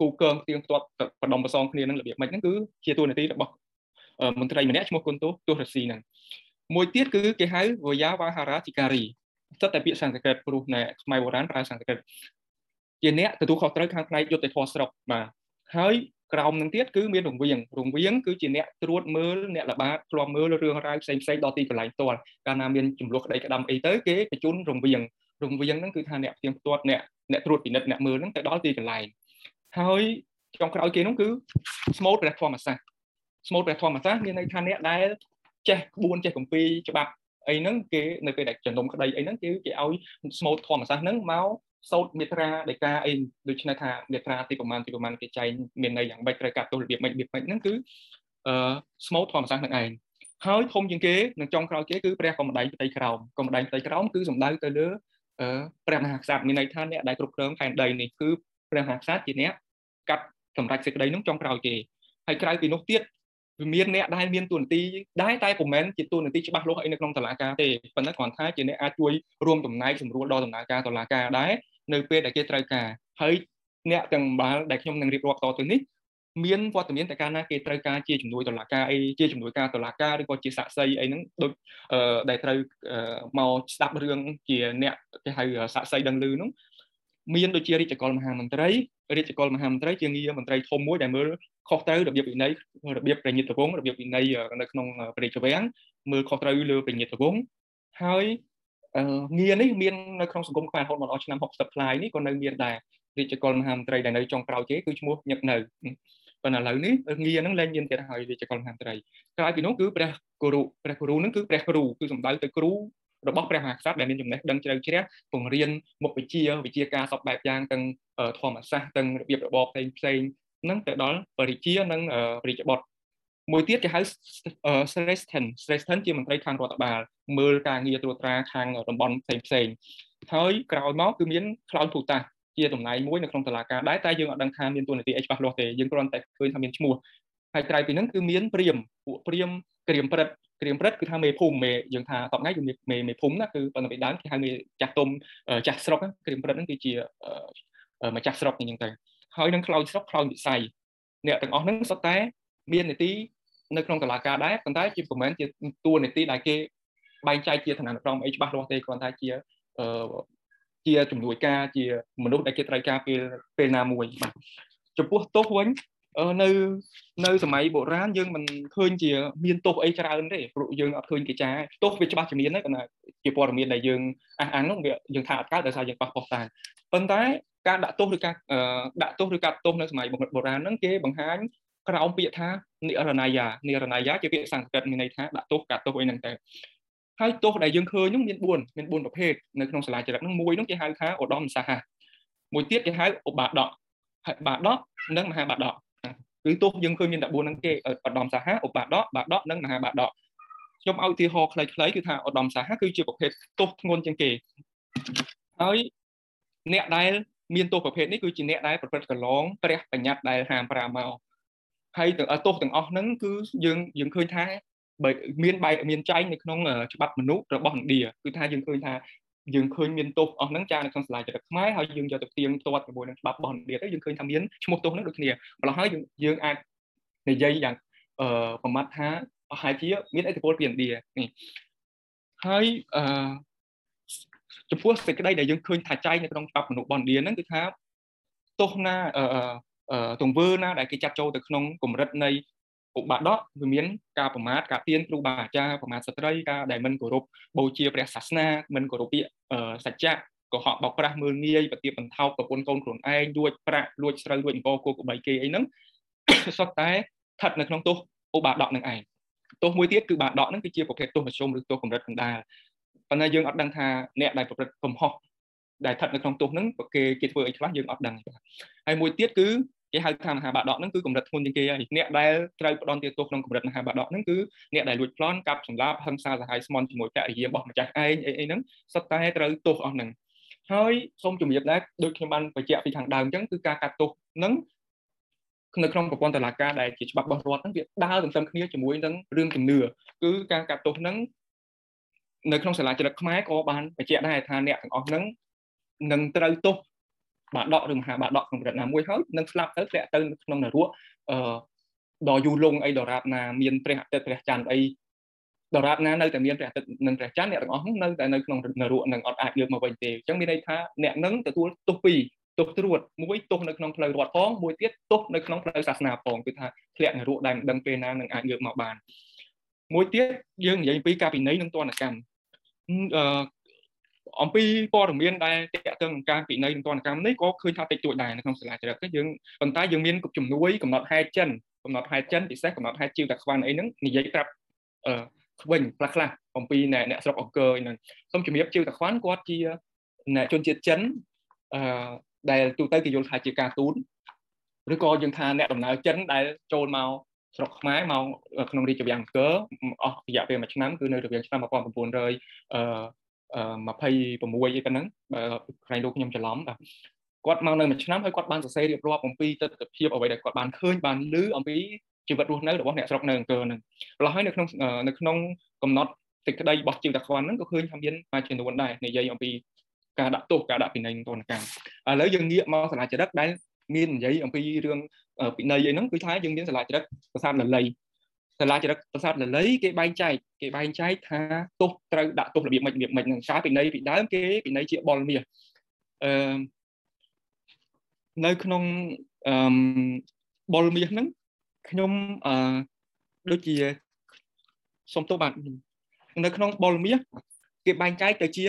គូកើងទៀងទាត់បដំប្រសងគ្នានឹងរបៀបម៉េចហ្នឹងគឺជាទួនាទីរបស់មន្ត្រីម្នាក់ឈ្មោះគុណទោសទោសរស៊ីហ្នឹងមួយទៀតគឺគេហៅវយាវាហារាធិការី ស្ថិតតែពាក្យសំស្ក្រឹតព្រោះនៅខ្មែរបុរាណប្រើសំស្ក្រឹតជាអ្នកទទួលខុសត្រូវខាងផ្នែកយុត្តិធម៌ស្រុកបាទហើយក្រោមនឹងទៀតគឺមានរង្វៀងរង្វៀងគឺជាអ្នកត្រួតមើលអ្នកល្បាតឃ្លាំមើលរឿងរ៉ាវផ្សេងផ្សេងដល់ទីកន្លែងផ្ទាល់កាលណាមានចំនួនក្តីក្តាំអីទៅគេបញ្ជូនរង្វៀងរង្វៀងហ្នឹងគឺថាអ្នកផ្ទៀងផ្ទាត់អ្នកអ្នកត្រួតពិនិត្យអ្នកមើលហ្នឹងទៅដល់ទីកន្លែងហើយចុងក្រោយគេនោះគឺស្មូតព្រះធម្មសាស្ត្រស្មូតព្រះធម្មសាស្ត្រមានន័យថាអ្នកដែលចេះក្បួនចេះកម្ពីច្បាប់ អីហ្នឹងគេនៅពេលដែលជំនុំក្តីអីហ្នឹងគេគេឲ្យស្មូតធម្មសាស្ត្រហ្នឹងមកសោតមេត្រាដីកាអីដូច្នេះថាមេត្រាទីប្រមាណទីប្រមាណគេចែងមានន័យយ៉ាងម៉េចត្រូវកាត់ទោសរបៀបម៉េចរបៀបម៉េចហ្នឹងគឺអឺស្មូតធម្មសាស្ត្រនឹងឯងហើយធំជាងគេនឹងចុងក្រោយគេគឺព្រះកុំដៃផ្ទៃក្រោមកុំដៃផ្ទៃក្រោមគឺសំដៅទៅលើព្រះមហាក្សត្រមានន័យថាអ្នកដែលគ្រប់គ្រងផែនដីនេះគឺព្រះមហាក្សត្រជាអ្នកកាត់សម្រេចសេចក្តីនោះចុងក្រោយគេហើយក្រៅពីនោះទៀតវា មានអ្នកដែលមានទួនាទីដែរតែពុំមែនជាទួនាទីច្បាស់លាស់អីនៅក្នុងតុលាការទេប៉ុន្តែគ្រាន់ថាជាអ្នកអាចជួយរួមចំណែកសម្រួលដល់ដំណើរការតុលាការដែរនៅពេលដែលគេត្រូវការហើយអ្នកទាំងបាល់ដែលខ្ញុំនឹងរៀបរាប់តទៅនេះមានវត្តមានតែកាលណាគេត្រូវការជាជំនួយតុលាការអីជាជំនួយការតុលាការឬក៏ជាសាក្សីអីហ្នឹងដូចដែលត្រូវមកស្ដាប់រឿងជាអ្នកគេហៅសាក្សីដឹងឮហ្នឹង មានដូចជារាជកលមហាមន្ត្រីរាជកលមហាមន្ត្រីជាងារមន្ត្រីធំមួយដែលមើលខុសត្រូវរបៀបវិន័យរបៀបប្រញាប់វងរបៀបវិន័យនៅក្នុងព្រះរាជវាំងមើលខុសត្រូវលើប្រញាប់វងហើយងារនេះមាននៅក្នុងសង្គមខ្មែររហូតមកដល់ឆ្នាំ60ផ្លាយនេះក៏នៅមានដែររាជកលមហាមន្ត្រីដែលនៅចុងក្រោយគេគឺឈ្មោះញឹកនៅប៉ុន្តែឥឡូវនេះងារហ្នឹងលែងមានទៀតហើយរាជកលមហាមន្ត្រីក្រោយពីនោះគឺព្រះគរុព្រះគរុហ្នឹងគឺព្រះគ្រូគឺសំដៅទៅគ្រូ របស់ព្រះមហាក្សត្រដែលមានចំណេះដឹងជ្រៅជ្រះពង្រៀនមុខវិជ្ជាវិជ្ជាការសពបែបយ៉ាងទាំងធម្មសាស្ត្រទាំងរបៀបរបបផ្សេងផ្សេងនឹងទៅដល់បរិជានិងរាជបុត្រមួយទៀតគេហៅ Srestan Srestan ជាមន្ត្រីខាងរដ្ឋបាលមើលការងារត្រួតត្រាខាងតំបន់ផ្សេងផ្សេងហើយក្រោយមកគឺមានខ្លោនភូតាជាតំណែងមួយនៅក្នុងតុលាការដែរតែយើងអត់ដឹងថាមានតួនាទីអីច្បាស់លាស់ទេយើងគ្រាន់តែឃើញថាមានឈ្មោះហើយក្រៅពីហ្នឹងគឺមានព្រាមពួកព្រាមក្រៀមព្រឹត្ត ក្រៀមព្រឹត្តគឺថាមេភូមិមេយើងថាតបថ្ងៃគឺមេមេភូមិណាគឺប៉ុន្តែពីដើមគេហៅមេចាស់ទុំចាស់ស្រុកក្រៀមព្រឹត្តហ្នឹងគឺជាម្ចាស់ស្រុកអញ្ចឹងទៅហើយនឹងខ្លោចស្រុកខ្លោចវិស័យអ្នកទាំងអស់ហ្នឹងសុទ្ធតែមាននីតិនៅក្នុងតឡាការដែរប៉ុន្តែជាប្រហែលជាតួនាទីដែលគេបែងចែកជាឋានានុក្រមអីច្បាស់លាស់ទេគ្រាន់តែជាអឺជាជំនួយការជាមនុស្សដែលគេត្រូវការពេលពេលណាមួយបាទចំពោះទោសវិញ នៅនៅសម័យបុរាណយើងមិនឃើញជាមានទោសអីច្រើនទេព្រោះយើងអត់ឃើញគេចាទោសវាច្បាស់ជាមានទេប៉ុន្តែជាព័ត៌មានដែលយើងអះអាងនោះវាយើងថាអត់កើតដោយសារយើងប៉ះប៉ោះតាប៉ុន្តែការដាក់ទោសឬការដាក់ទោសឬកាត់ទោសនៅសម័យបុរាណហ្នឹងគេបង្ហាញក្រោមពាក្យថានិរណយានិរណយាជាពាក្យសំស្ក្រឹតមានន័យថាដាក់ទោសកាត់ទោសអីហ្នឹងទៅហើយទោសដែលយើងឃើញនោះមាន4មាន4ប្រភេទនៅក្នុងសាលាចរិតហ្នឹងមួយនោះគេហៅថាឧត្តមសាហៈមួយទៀតគេហៅឧបាដកហើយបាដកនិងមហាបាដក គឺទោសយើងឃើញមានតែ4ហ្នឹងគេឧត្តមសាហៈឧបាដកបាដកនិងមហាបាដកខ្ញុំឲ្យឧទាហរណ៍ខ្លីៗគឺថាឧត្តមសាហៈគឺជាប្រភេទទោសធ្ងន់ជាងគេហើយអ្នកដែលមានទោសប្រភេទនេះគឺជាអ្នកដែលប្រព្រឹត្តកន្លងព្រះបញ្ញត្តិដែលហាម5មកហើយទាំងទោសទាំងអស់ហ្នឹងគឺយើងយើងឃើញថាបើមានបែបមានចែងនៅក្នុងច្បាប់មនុស្សរបស់ឥណ្ឌាគឺថាយើងឃើញថា យើងឃើញមានទោសអស់ហ្នឹងចានៅក្នុងសាលាចរិតខ្មែរហើយយើងយកទៅទៀងទាត់ជាមួយនឹងច្បាប់របស់ឥណ្ឌាទៅយើងឃើញថាមានឈ្មោះទោសហ្នឹងដូចគ្នាម្ល៉េះហើយយើងអាចនិយាយយ៉ាងអឺប្រមាថថាប្រហែលជាមានឥទ្ធិពលពីឥណ្ឌានេះហើយអឺចំពោះសេចក្តីដែលយើងឃើញថាចែងនៅក្នុងច្បាប់មនុស្សបណ្ឌាហ្នឹងគឺថាទោសណាអឺទង្វើណាដែលគេចាត់ចូលទៅក្នុងកម្រិតនៃ ឧបាដកវាមានការប្រមាថការទៀនគ្រូបាអាចារ្យប្រមាថស្ត្រីការដែលមិនគោរពបូជាព្រះសាសនាមិនគោរពពាក្យសច្ចៈកុហកបោកប្រាស់មើលងាយបទាបបន្ថោកប្រពន្ធកូនខ្លួនឯងលួចប្រាក់លួចស្រូវលួចអង្គគោកបីគេអីហ្នឹងសុទ្ធតែស្ថិតនៅក្នុងទោសឧបាដកនឹងឯងទោសមួយទៀតគឺបាដកហ្នឹងគឺជាប្រភេទទោសមធ្យមឬទោសកម្រិតកណ្ដាលប៉ុន្តែយើងអត់ដឹងថាអ្នកដែលប្រព្រឹត្តកំហុសដែលស្ថិតនៅក្នុងទោសហ្នឹងគេគេធ្វើអីខ្លះយើងអត់ដឹងហើយមួយទៀតគឺ គេហៅថាមហាបាដកហ្នឹងគឺកម្រិតធ្ងន់ជាងគេហើយអ្នកដែលត្រូវផ្ដន់ទាទោសក្នុងកម្រិតមហាបាដកហ្នឹងគឺអ្នកដែលលួចប្លន់កាប់សម្លាប់ហិង្សាសាហាយស្មន់ជាមួយភរិយារបស់ម្ចាស់ឯងអីអីហ្នឹងសុទ្ធតែត្រូវទោសអស់ហ្នឹងហើយសូមជំរាបដែរដូចខ្ញុំបានបញ្ជាក់ពីខាងដើមអញ្ចឹងគឺការកាត់ទោសហ្នឹងនៅក្នុងប្រព័ន្ធតុលាការដែលជាច្បាប់របស់រដ្ឋហ្នឹងវាដើរទន្ទឹមគ្នាជាមួយនឹងរឿងជំនឿគឺការកាត់ទោសហ្នឹងនៅក្នុងសាលាចរិតខ្មែរក៏បានបញ្ជាក់ដែរថាអ្នកទាំងអស់ហ្នឹងនឹងត្រូវទោស បាដកឬមហាបាដកក្នុងប្រទេសណាមួយហើយនឹងស្លាប់ទៅធ្លាក់ទៅក្នុងនរកអឺដល់យូរលងអីដរាបណាមានព្រះអាទិត្យព្រះច័ន្ទអីដរាបណានៅតែមានព្រះអាទិត្យនិងព្រះច័ន្ទអ្នកទាំងអស់នៅតែនៅក្នុងនរកនឹងអត់អាចលើកមកវិញទេអញ្ចឹងមានន័យថាអ្នកនឹងទទួលទោសពីរទោសត្រួតមួយទោសនៅក្នុងផ្លូវរដ្ឋផងមួយទៀតទោសនៅក្នុងផ្លូវសាសនាផងគឺថាធ្លាក់នរកដែលមិនដឹងពេលណានឹងអាចលើកមកបានមួយទៀតយើងនិយាយពីការពិន័យនិងទណ្ឌកម្មអឺ អំពីព័ត៌មានដែលតកតឹងការពិន័យនិងទណ្ឌកម្មនេះក៏ឃើញថាតិចតួចដែរនៅក្នុងសាលាចរិតយើងប៉ុន្តែយើងមានជំនួយកំណត់ហេតុចិនកំណត់ហេតុចិនពិសេសកំណត់ហេតុជីវតាខ្វាន់អីហ្នឹងនិយាយប្រាប់អឺវិញខ្លះខ្លះអំពីអ្នកស្រុកអង្គរហ្នឹងសូមជំរាបជីវតាខ្វាន់គាត់ជាអ្នកជនជាតិចិនអឺដែលទូទៅគេយល់ថាជាការទូនឬក៏យើងថាអ្នកដំណើរចិនដែលចូលមកស្រុកខ្មែរមកក្នុងរាជវាំងអង្គរអស់រយៈពេល1ឆ្នាំគឺនៅរវាងឆ្នាំ1900អឺ 26អីប៉ុណ្ណឹងបើក្រែងលោកខ្ញុំច្រឡំបាទគាត់មកនៅមួយឆ្នាំហើយគាត់បានសរសេររៀបរាប់អំពីទស្សនវិជ្ជាអ្វីដែលគាត់បានឃើញបានឮអំពីជីវិតរស់នៅរបស់អ្នកស្រុកនៅអង្គរហ្នឹងម្ល៉េះហើយនៅក្នុងនៅក្នុងកំណត់សេចក្តីរបស់ជីវតាខ្វាន់ហ្នឹងក៏ឃើញថាមានមួយចំនួនដែរនិយាយអំពីការដាក់ទោសការដាក់ពិន័យទណ្ឌកម្មឥឡូវយើងងាកមកសាលាចរិតដែលមាននិយាយអំពីរឿងពិន័យអីហ្នឹងគឺថាយើងមានសាលាចរិតប្រាសាទលលៃ សាលាចរិតប្រាសាទលលៃគេបែងចែកគេបែងចែកថាទោសត្រូវដាក់ទោសរបៀបម៉េចរបៀបម៉េចហ្នឹងការពិន័យពីដើមគេពិន័យជាបលមាសអឺនៅក្នុងអឺបលមាសហ្នឹងខ្ញុំអឺដូចជាសុំទោសបាទនៅក្នុងបលមាសគេបែងចែកទៅជា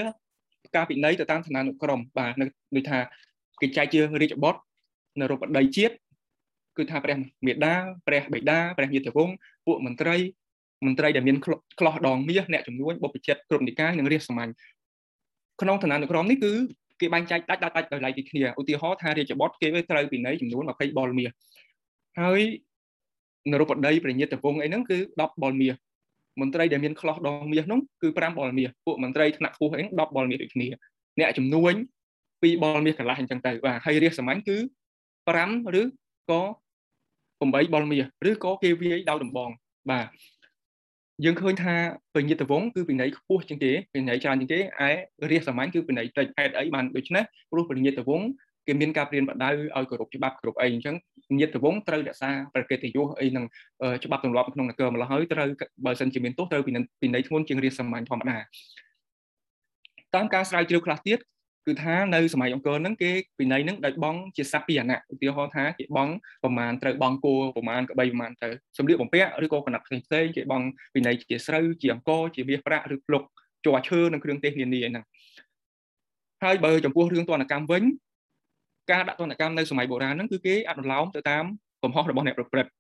ការពិន័យទៅតាមឋានានុក្រមបាទដូចថាគេចែកជារាជបុត្រនរោបតីជាតិ គឺថាព្រះមេដាព្រះបិតាព្រះញាតិវង្សពួកមន្ត្រីមន្ត្រីដែលមានក្លោះដងមាសអ្នកជំនួញបុព្វជិតគ្រប់និកាយនិងរាជសាមញ្ញក្នុងឋានានុក្រមនេះគឺគេបែងចែកដាច់ដាច់ដោយឡែកពីគ្នាឧទាហរណ៍ថារាជបុត្រគេត្រូវពិន័យចំនួន20បលមាសហើយនរោបតីប្រញាតវង្សអីហ្នឹងគឺ10បលមាសមន្ត្រីដែលមានក្លោះដងមាសហ្នឹងគឺ5បលមាសពួកមន្ត្រីថ្នាក់ខ្ពស់អី10បលមាសដូចគ្នាអ្នកជំនួញ2បលមាសកន្លះអញ្ចឹងទៅបាទហើយរាជសាមញ្ញគឺ5ឬក៏ 8បលមាសឬក៏គេវាយដោយដំបងបាទយើងឃើញថាបញ្ញាតវងគឺពិន័យខ្ពស់ជាងគេពិន័យច្រើនជាងគេឯរាជសាមញ្ញគឺពិន័យតិចហេតុអីបានដូច្នេះព្រោះបញ្ញាតវងគេមានការព្រៀនបដៅឲ្យគោរពច្បាប់គ្រប់អីអញ្ចឹងញាតិវងត្រូវរក្សាប្រកិត្តិយសអីនឹងច្បាប់ទម្លាប់ក្នុងនគរម្ល៉េះហើយត្រូវបើសិនជាមានទោសត្រូវពិន័យធ្ងន់ជាងរាជសាមញ្ញធម្មតាតាមការស្រាវជ្រាវខ្លះទៀត គឺថានៅសម័យអង្គរហ្នឹងគេពិន័យហ្នឹងដោយបងជាសัพពីអណៈឧទាហរណ៍ថាគេបងប្រមាណត្រូវបងគោប្រមាណក្បីប្រមាណទៅសម្លៀកបំពាក់ឬក៏កណត់ផ្សេងផ្សេងគេបងពិន័យជាស្រូវជាអង្គជាមាសប្រាក់ឬភ្លុកជ័រឈើនិងគ្រឿងទេសនានាហ្នឹងហើយបើចំពោះរឿងទណ្ឌកម្មវិញការដាក់ទណ្ឌកម្មនៅសម័យបុរាណហ្នឹងគឺគេអនុលោមទៅតាមកំហុសរបស់អ្នកប្រព្រឹត្ត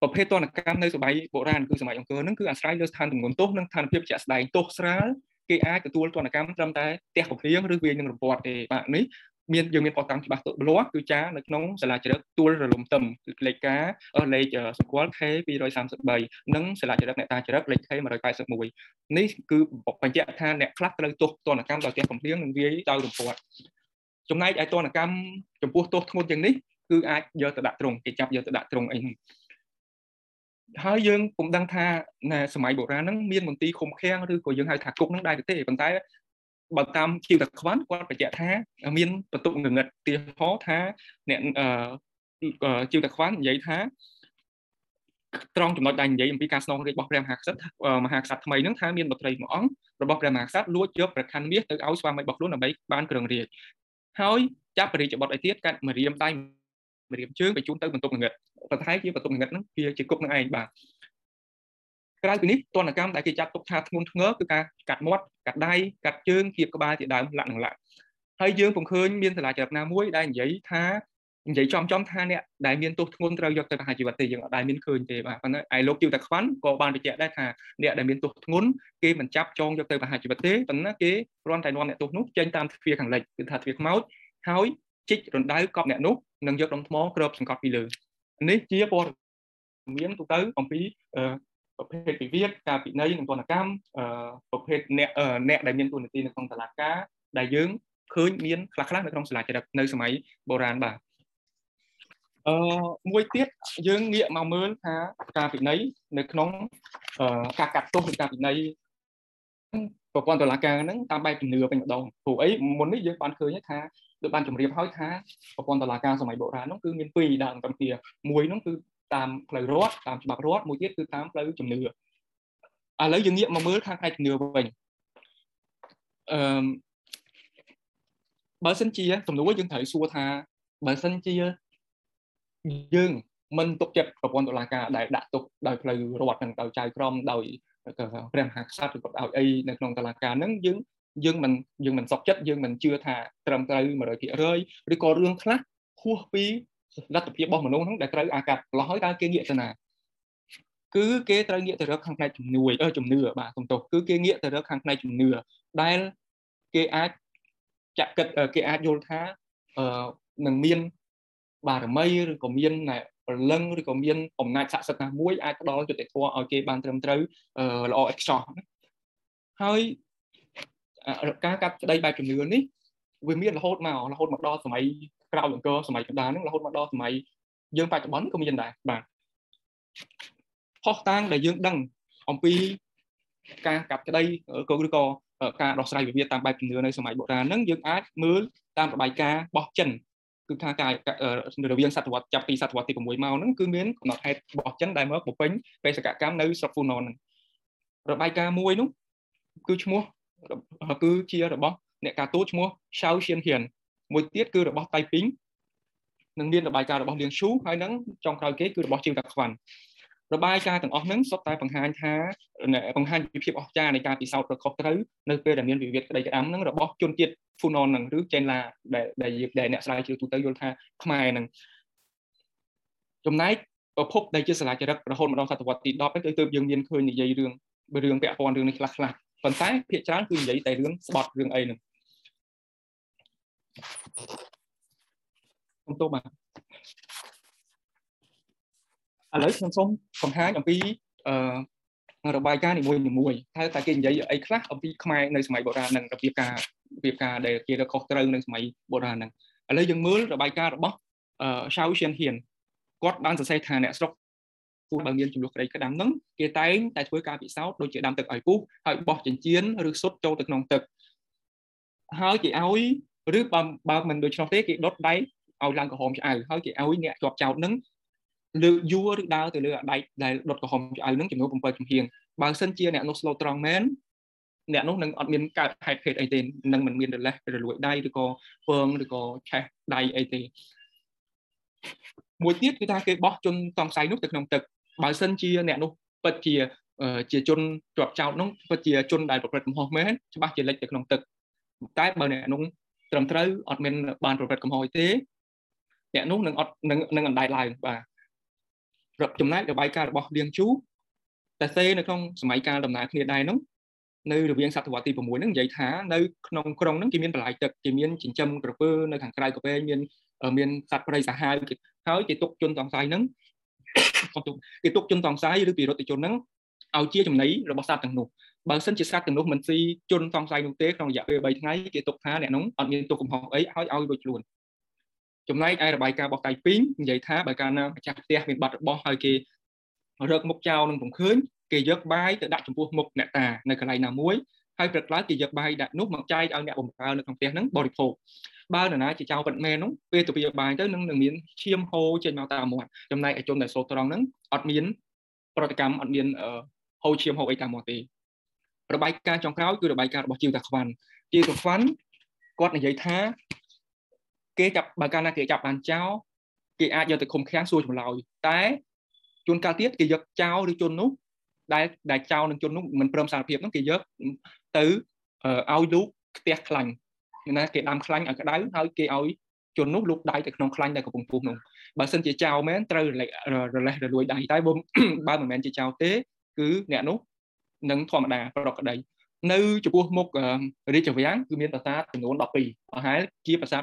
ប្រភេទទណ្ឌកម្មនៅសម័យបុរាណគឺសម័យអង្គរហ្នឹងគឺអាស្រ័យលើស្ថានទម្ងន់ទោសនិងស្ថានភាពជាក់ស្ដែងទោសស្រាល គេអាចទទួលទណ្ឌកម្មត្រឹមតែផ្ទះកំភ្លៀងឬវាយនឹងរពាត់ទេបាទនេះមានយើងមានបទតាំងច្បាស់ទលាស់គឺចានៅក្នុងសាលាជ្រឹកទួលរលំទឹមគឺលេខការលេខសម្គាល់ K233 និងសាលាជ្រឹកអ្នកតាជ្រឹកលេខ K181 នេះគឺបញ្ជាក់ថាអ្នកខ្លះត្រូវទោសទណ្ឌកម្មដោយផ្ទះកំភ្លៀងនិងវាយដោយរពាត់ចំណែកឯទណ្ឌកម្មចំពោះទោសធ្ងន់ជាងនេះគឺអាចយកទៅដាក់ទ្រង់គេចាប់យកទៅដាក់ទ្រង់អីហ្នឹង ហើយយើងពុំដឹងថាសម័យបុរាណហ្នឹងមានមន្ទីរឃុំឃាំងឬក៏យើងហៅថាគុកហ្នឹងដែរទេប៉ុន្តែបើតាមជីវតខ្វាន់គាត់បញ្ជាក់ថា មានបន្ទុកងងឹតទីហោថាអ្នកជីវតខ្វាន់និយាយថាត្រង់ចំណុចដែលនិយាយអំពីការស្នងរាជរបស់ព្រះមហាក្សត្រមហាក្សត្រថ្មីហ្នឹងថាមានបុត្រីមួយអង្គរបស់ព្រះមហាក្សត្រលួចយកប្រខ័ណ្ឌមាសទៅឲ្យស្វាមីរបស់ខ្លួនដើម្បីបានគ្រងរាជហើយចាប់បរិយាបទឲ្យទៀតកាត់មរៀមដៃមរៀមជើងបញ្ជូនទៅបន្ទប់ងងឹត បន្ថែមជាបន្ទប់ងងឹតហ្នឹងវាជាគុកនឹងឯងបាទក្រៅពីនេះទណ្ឌកម្មដែលគេចាត់ទុកថាធ្ងន់ធ្ងរគឺការកាត់មាត់កាត់ដៃកាត់ជើងគៀបក្បាលជាដើមលក្ខណៈលក្ខហើយយើងពុំឃើញមានសាលាចរិតណាមួយដែលនិយាយថានិយាយចំចំថាអ្នកដែលមានទោសធ្ងន់ត្រូវយកទៅប្រហារជីវិតទេយើងអត់ដែលមានឃើញទេបាទប៉ុន្តែឯលោកជីវតាខ្វាន់ក៏បានបញ្ជាក់ដែរថាអ្នកដែលមានទោសធ្ងន់គេមិនចាប់ចងយកទៅប្រហារជីវិតទេប៉ុន្តែគេគ្រាន់តែនាំអ្នកទោសនោះចេញតាមទ្វារខាងលិចគឺថាទ្វារខ្មោចហើយជីករណ្ដៅកប់អ្នកនោះនិងយកដុំថ្មគ្របសង្កត់ពីលើ នេះជាព័ត៌មានទូទៅអំពីប្រភេទពិវាទការពិន័យនិងទណ្ឌកម្មប្រភេទអ្នកអ្នកដែលមានទូនាទីនៅក្នុងតឡាការដែលយើងឃើញមានខ្លះខ្លះនៅក្នុងសាលាចរិតនៅសម័យបុរាណបាទអឺមួយទៀតយើងងាកមកមើលថាការពិន័យនៅក្នុងការកាត់ទោសឬការពិន័យប្រព័ន្ធតុលាការហ្នឹងតាមបែបជំនឿវិញម្ដងព្រោះអីមុននេះយើងបានឃើញថា ដូចបានជម្រាបហើយថាប្រព័ន្ធតុលាការសម័យបុរាណនោះគឺមានពីរដើមតាមគ្នាមួយនោះគឺតាមផ្លូវរដ្ឋតាមច្បាប់រដ្ឋមួយទៀតគឺតាមផ្លូវជំនឿឥឡូវយើងងាកមកមើលខាងផ្នែកជំនឿវិញអឺបើសិនជាសំណួរយើងត្រូវសួរថាបើសិនជាយើងមិនទុកចិត្តប្រព័ន្ធតុលាការដែលដាក់ទុកដោយផ្លូវរដ្ឋនិងដោយចៅក្រមដោយព្រះមហាក្សត្រឬក៏ដោយអីនៅក្នុងតុលាការហ្នឹងយើង យើងមិនយើងមិនសុខចិត្តយើងមិនជឿថាត្រឹមត្រូវ100%ឬក៏រឿងខ្លះហួសពីលទ្ធភាពរបស់មនុស្សហ្នឹងដែលត្រូវអាកាត់ប្រឡោះហើយតើគេងាកទៅណាគឺគេត្រូវងាកទៅរកខាងផ្នែកជំនួយអឺជំនឿបាទសំទោសគឺគេងាកទៅរកខាងផ្នែកជំនឿដែលគេអាចចាក់គិតគេអាចយល់ថាអឺនឹងមានបារមីឬក៏មានព្រលឹងឬក៏មានអំណាចស័ក្តិសិទ្ធិណាមួយអាចផ្ដល់យុត្តិធម៌ឲ្យគេបានត្រឹមត្រូវល្អឥតខ្ចោះហើយ ការកាត់ក្តីបែបជំនឿនេះវាមានរហូតមករហូតមកដល់សម័យក្រោយអង្គរសម័យកណ្ដាលហ្នឹងរហូតមកដល់សម័យយើងបច្ចុប្បន្នក៏មានដែរបាទផុសតាងដែលយើងដឹងអំពីការកាត់ក្តីក៏ឬក៏ការដោះស្រាយវិវាទតាមបែបជំនឿនៅសម័យបុរាណហ្នឹងយើងអាចមើលតាមរបាយការណ៍របស់ចិនគឺថាការរវាងសតវត្សចាប់ពីសតវត្សទី6មកហ្នឹងគឺមានកំណត់ហេតុរបស់ចិនដែលមកបំពេញបេសកកម្មនៅស្រុកហ្វូណនហ្នឹងរបាយការណ៍មួយនោះគឺឈ្មោះ គឺជារបស់អ្នកការទូតឈ្មោះ Shao Xianhian មួយទៀតគឺរបស់តៃពីងនឹងមានរបាយការណ៍របស់លៀងឈូហើយនឹងចុងក្រោយគេគឺរបស់ជាងតាខ្វាន់របាយការណ៍ទាំងអស់ហ្នឹងសុទ្ធតែបង្ហាញថាបង្ហាញពីភាពអស្ចារ្យនៃការពិសោធន៍ប្រកបត្រូវនៅពេលដែលមានវិវាទក្តីក្តាំហ្នឹងរបស់ជនជាតិហ្វូណនហ្នឹងឬចេនឡាដែលដែលអ្នកស្រាវជ្រាវទូទៅយល់ថាខ្មែរហ្នឹងចំណែកប្រភពដែលជាសាលាចរិតរហូតមកដល់សតវត្សទី10ហ្នឹងគឺទើបយើងមានឃើញនិយាយរឿងរឿងពាក់ព័ន្ធរឿងនេះខ្លះខ្លះ ប៉ុន្តែភាគច្រើនគឺនិយាយតែរឿងស្បត់រឿងអីហ្នឹងខ្ញុំទោសបាទឥឡូវខ្ញុំសូមបង្ហាញអំពីអឺរបាយការណ៍នីមួយនីមួយថាតើគេនិយាយអីខ្លះអំពីខ្មែរនៅសម័យបុរាណនឹងរបៀបការរបៀបការដែលគេរកខុសត្រូវនៅសម័យបុរាណហ្នឹងឥឡូវយើងមើលរបាយការណ៍របស់អឺ Shao Xianhian គាត់បានសរសេរថាអ្នកស្រុក ពូបើមានចំនួនក្តីក្តាំហ្នឹងគេតែងតែធ្វើការពិសោធន៍ដូចជាដាំទឹកឲ្យពុះហើយបោះចិញ្ចៀនឬសុទ្ធចូលទៅក្នុងទឹកហើយគេឲ្យឬបើបើមិនដូច្នោះទេគេដុតដៃឲ្យឡើងក្រហមឆ្អៅហើយគេឲ្យអ្នកជាប់ចោតហ្នឹងលើកយួរឬដើរទៅលើអាដែកដែលដុតក្រហមឆ្អៅហ្នឹងចំនួន7ចំហៀងបើសិនជាអ្នកនោះ slow ត្រង់មែនអ្នកនោះនឹងអត់មានកើតហេតុភេទអីទេនឹងមិនមានរលេះរលួយដៃឬក៏ពងឬក៏ឆេះដៃអីទេមួយទៀតគឺថាគេបោះជនសង្ស័យនោះទៅក្នុងទឹក បើសិនជាអ្នកនោះពិតជាជាជនជាប់ចោតនោះពិតជាជនដែលប្រព្រឹត្តកំហុសមែនច្បាស់ជាលិចទៅក្នុងទឹកតែបើអ្នកនោះត្រឹមត្រូវអត់មានបានប្រព្រឹត្តកំហុសទេអ្នកនោះនឹងអត់នឹងនឹងអណ្ដែតឡើងបាទចំណែករបាយការណ៍របស់លៀងជូតែសេនៅក្នុងសម័យកាលដំណើរគ្នាដែរនោះនៅរវាងសតវត្សទី6ហ្នឹងនិយាយថានៅក្នុងក្រុងហ្នឹងគេមានបន្លាយទឹកគេមានចិញ្ចឹមក្រពើនៅខាងក្រៅកាពែមានមានសត្វព្រៃសាហាវហើយគេទុកជនសង្ស័យហ្នឹង គេទុកជនសង្ស័យឬពីរដ្ឋជនហ្នឹងឲ្យជាចំណីរបស់សត្វទាំងនោះបើសិនជាសត្វទាំងនោះមិនស៊ីជនសង្ស័យនោះទេក្នុងរយៈពេល3ថ្ងៃគេទុកថាអ្នកនោះអត់មានទុកកំហុសអីឲ្យឲ្យរួចខ្លួនចំណែកឯរបាយការណ៍របស់តៃពីងនិយាយថាបើកាលណាម្ចាស់ផ្ទះមានបាត់របស់ហើយគេរកមុខចោលនឹងពុំឃើញគេយកបាយទៅដាក់ចំពោះមុខអ្នកតានៅកន្លែងណាមួយ ហើយព្រឹកឡើងគេយកបាយដាក់នោះមកចែកឲ្យអ្នកបំរើនៅក្នុងផ្ទះហ្នឹងបរិភោគបើនរណាជាចៅពិតមែននោះពេលទៅពីបាយទៅនឹងនឹងមានឈាមហូរចេញមកតាមមាត់ចំណែកឯជនដែលសូត្រង់ហ្នឹងអត់មាន ប្រតិកម្មអត់មានហូរឈាមហូរអីតាមមាត់ទេរបាយការណ៍ចុងក្រោយគឺរបាយការណ៍របស់ជីវតាខ្វាន់ជីវតាខ្វាន់គាត់និយាយថាគេចាប់បើកាលណាគេចាប់បានចោលគេអាចយកទៅឃុំឃាំងសួរចម្លើយតែជួនកាលទៀតគេយកចោលឬជននោះដែលដែលចោលនឹងជននោះមិនព្រមសារភាពនោះគេយក ទៅឲ្យលូកផ្ទះខ្លាញ់ណាគេដាំខ្លាញ់ឲ្យក្តៅហើយគេឲ្យជននោះលូកដៃទៅក្នុងខ្លាញ់ដែលកំពុងពុះនោះបើសិនជាចោលមែនត្រូវរលេះរលេះរលួយដៃតែបើមិនមែនជាចោលទេ គឺអ្នកនោះនឹងធម្មតាប្រកក្តីនៅចំពោះមុខរាជវាំងគឺមានប្រាសាទចំនួន12ប្រហែលជាប្រាសាទ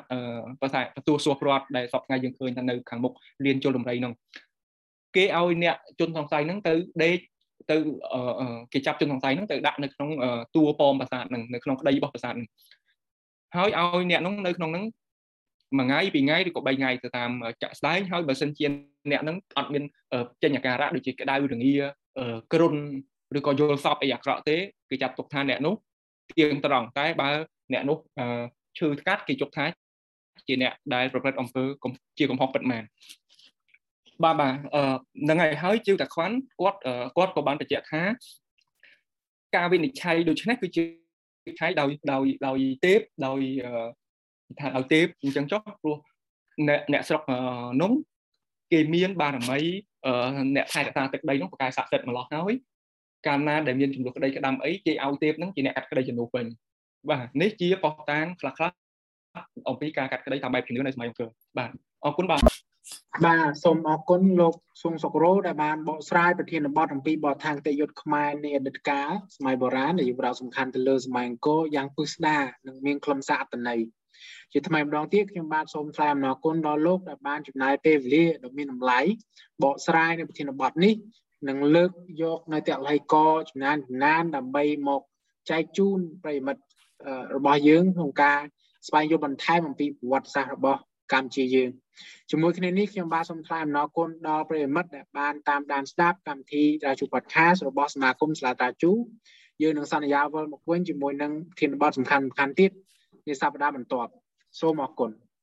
ប្រាសាទបន្ទួសួរព្រាត់ដែលសពថ្ងៃយើងឃើញថានៅខាងមុខលៀនជលដំរីនោះគេឲ្យអ្នកជនសង្ស័យហ្នឹងទៅដេក ទៅគេចាប់ជនសង្ស័យហ្នឹងទៅដាក់នៅក្នុងតួប៉មប្រាសាទហ្នឹងនៅក្នុងក្តីរបស់ប្រាសាទហ្នឹងហើយឲ្យអ្នកហ្នឹងនៅក្នុងហ្នឹងមួយថ្ងៃពីរថ្ងៃឬក៏3ថ្ងៃទៅតាមចាក់ស្ដែងហើយបើសិនជាអ្នកហ្នឹងអត់មានចេញអាការៈដូចជាក្តៅរងាគ្រុនឬក៏យល់សពអីអាក្រក់ទេគេចាត់ទុកថាអ្នកនោះទៀងត្រង់តែបើអ្នកនោះឈឺស្កាត់គេជប់ថាជាអ្នកដែលប្រព្រឹត្តអំពើជាកំហុសពិតមែន បាទបាទអឺហ្នឹងហើយហើយជីវតាខ្វាន់គាត់គាត់ក៏បានបញ្ជាក់ថាការវិនិច្ឆ័យដូចនេះគឺជាវិនិច្ឆ័យដោយដោយដោយទេពដោយថាឲ្យទេពអញ្ចឹងចុះព្រោះអ្នកអ្នកស្រុកនោះគេមានបារមីអ្នកថែរក្សាទឹកដីនោះប្រកែស័ក្តិសិទ្ធិម្លោះហើយកាលណាដែលមានចំនួនក្តីក្តាំអីគេឲ្យទេពហ្នឹងជាអ្នកកាត់ក្តីជំនួសវិញបាទនេះជាបោះតាងខ្លះខ្លះអំពីការកាត់ក្តីតាមបែបជំនឿនៅសម័យអង្គរបាទអរគុណបាទ បាទសូមអរគុណលោកស៊ុងសុករោដែលបានបកស្រាយប្រធានបទអំពីបទថាងតេយុទ្ធខ្មែរនៃអតីតកាលសម័យបុរាណដែលយើងផ្ដោតសំខាន់ទៅលើសម័យអង្គរយ៉ាងពិស្ដារនិងមានខ្លឹមសារអត្ថន័យជាថ្មីម្ដងទៀតខ្ញុំបាទសូមថ្លែងអំណរគុណដល់លោកដែលបានចំណាយពេលវេលាដ៏មានតម្លៃបកស្រាយនៅប្រធានបទនេះនិងលើកយកនៅតល័យកចំណានចំណានដើម្បីមកចែកជូនប្រិមិត្តរបស់យើងក្នុងការស្វែងយល់បន្ថែមអំពីប្រវត្តិសាស្ត្ររបស់ កម្ពុជាយើងជាមួយគ្នានេះខ្ញុំបាទសូមថ្លែងអំណរគុណដល់ប្រិយមិត្តដែលបានតាមដានស្ដាប់កម្មវិធីត្រាជូ podcast របស់សមាគមស្លាត្រាជូយើងនឹងសន្យាវិលមកវិញជាមួយនឹងធានបទសំខាន់ៗទៀតនាសប្តាហ៍បន្ទាប់សូមអរគុណ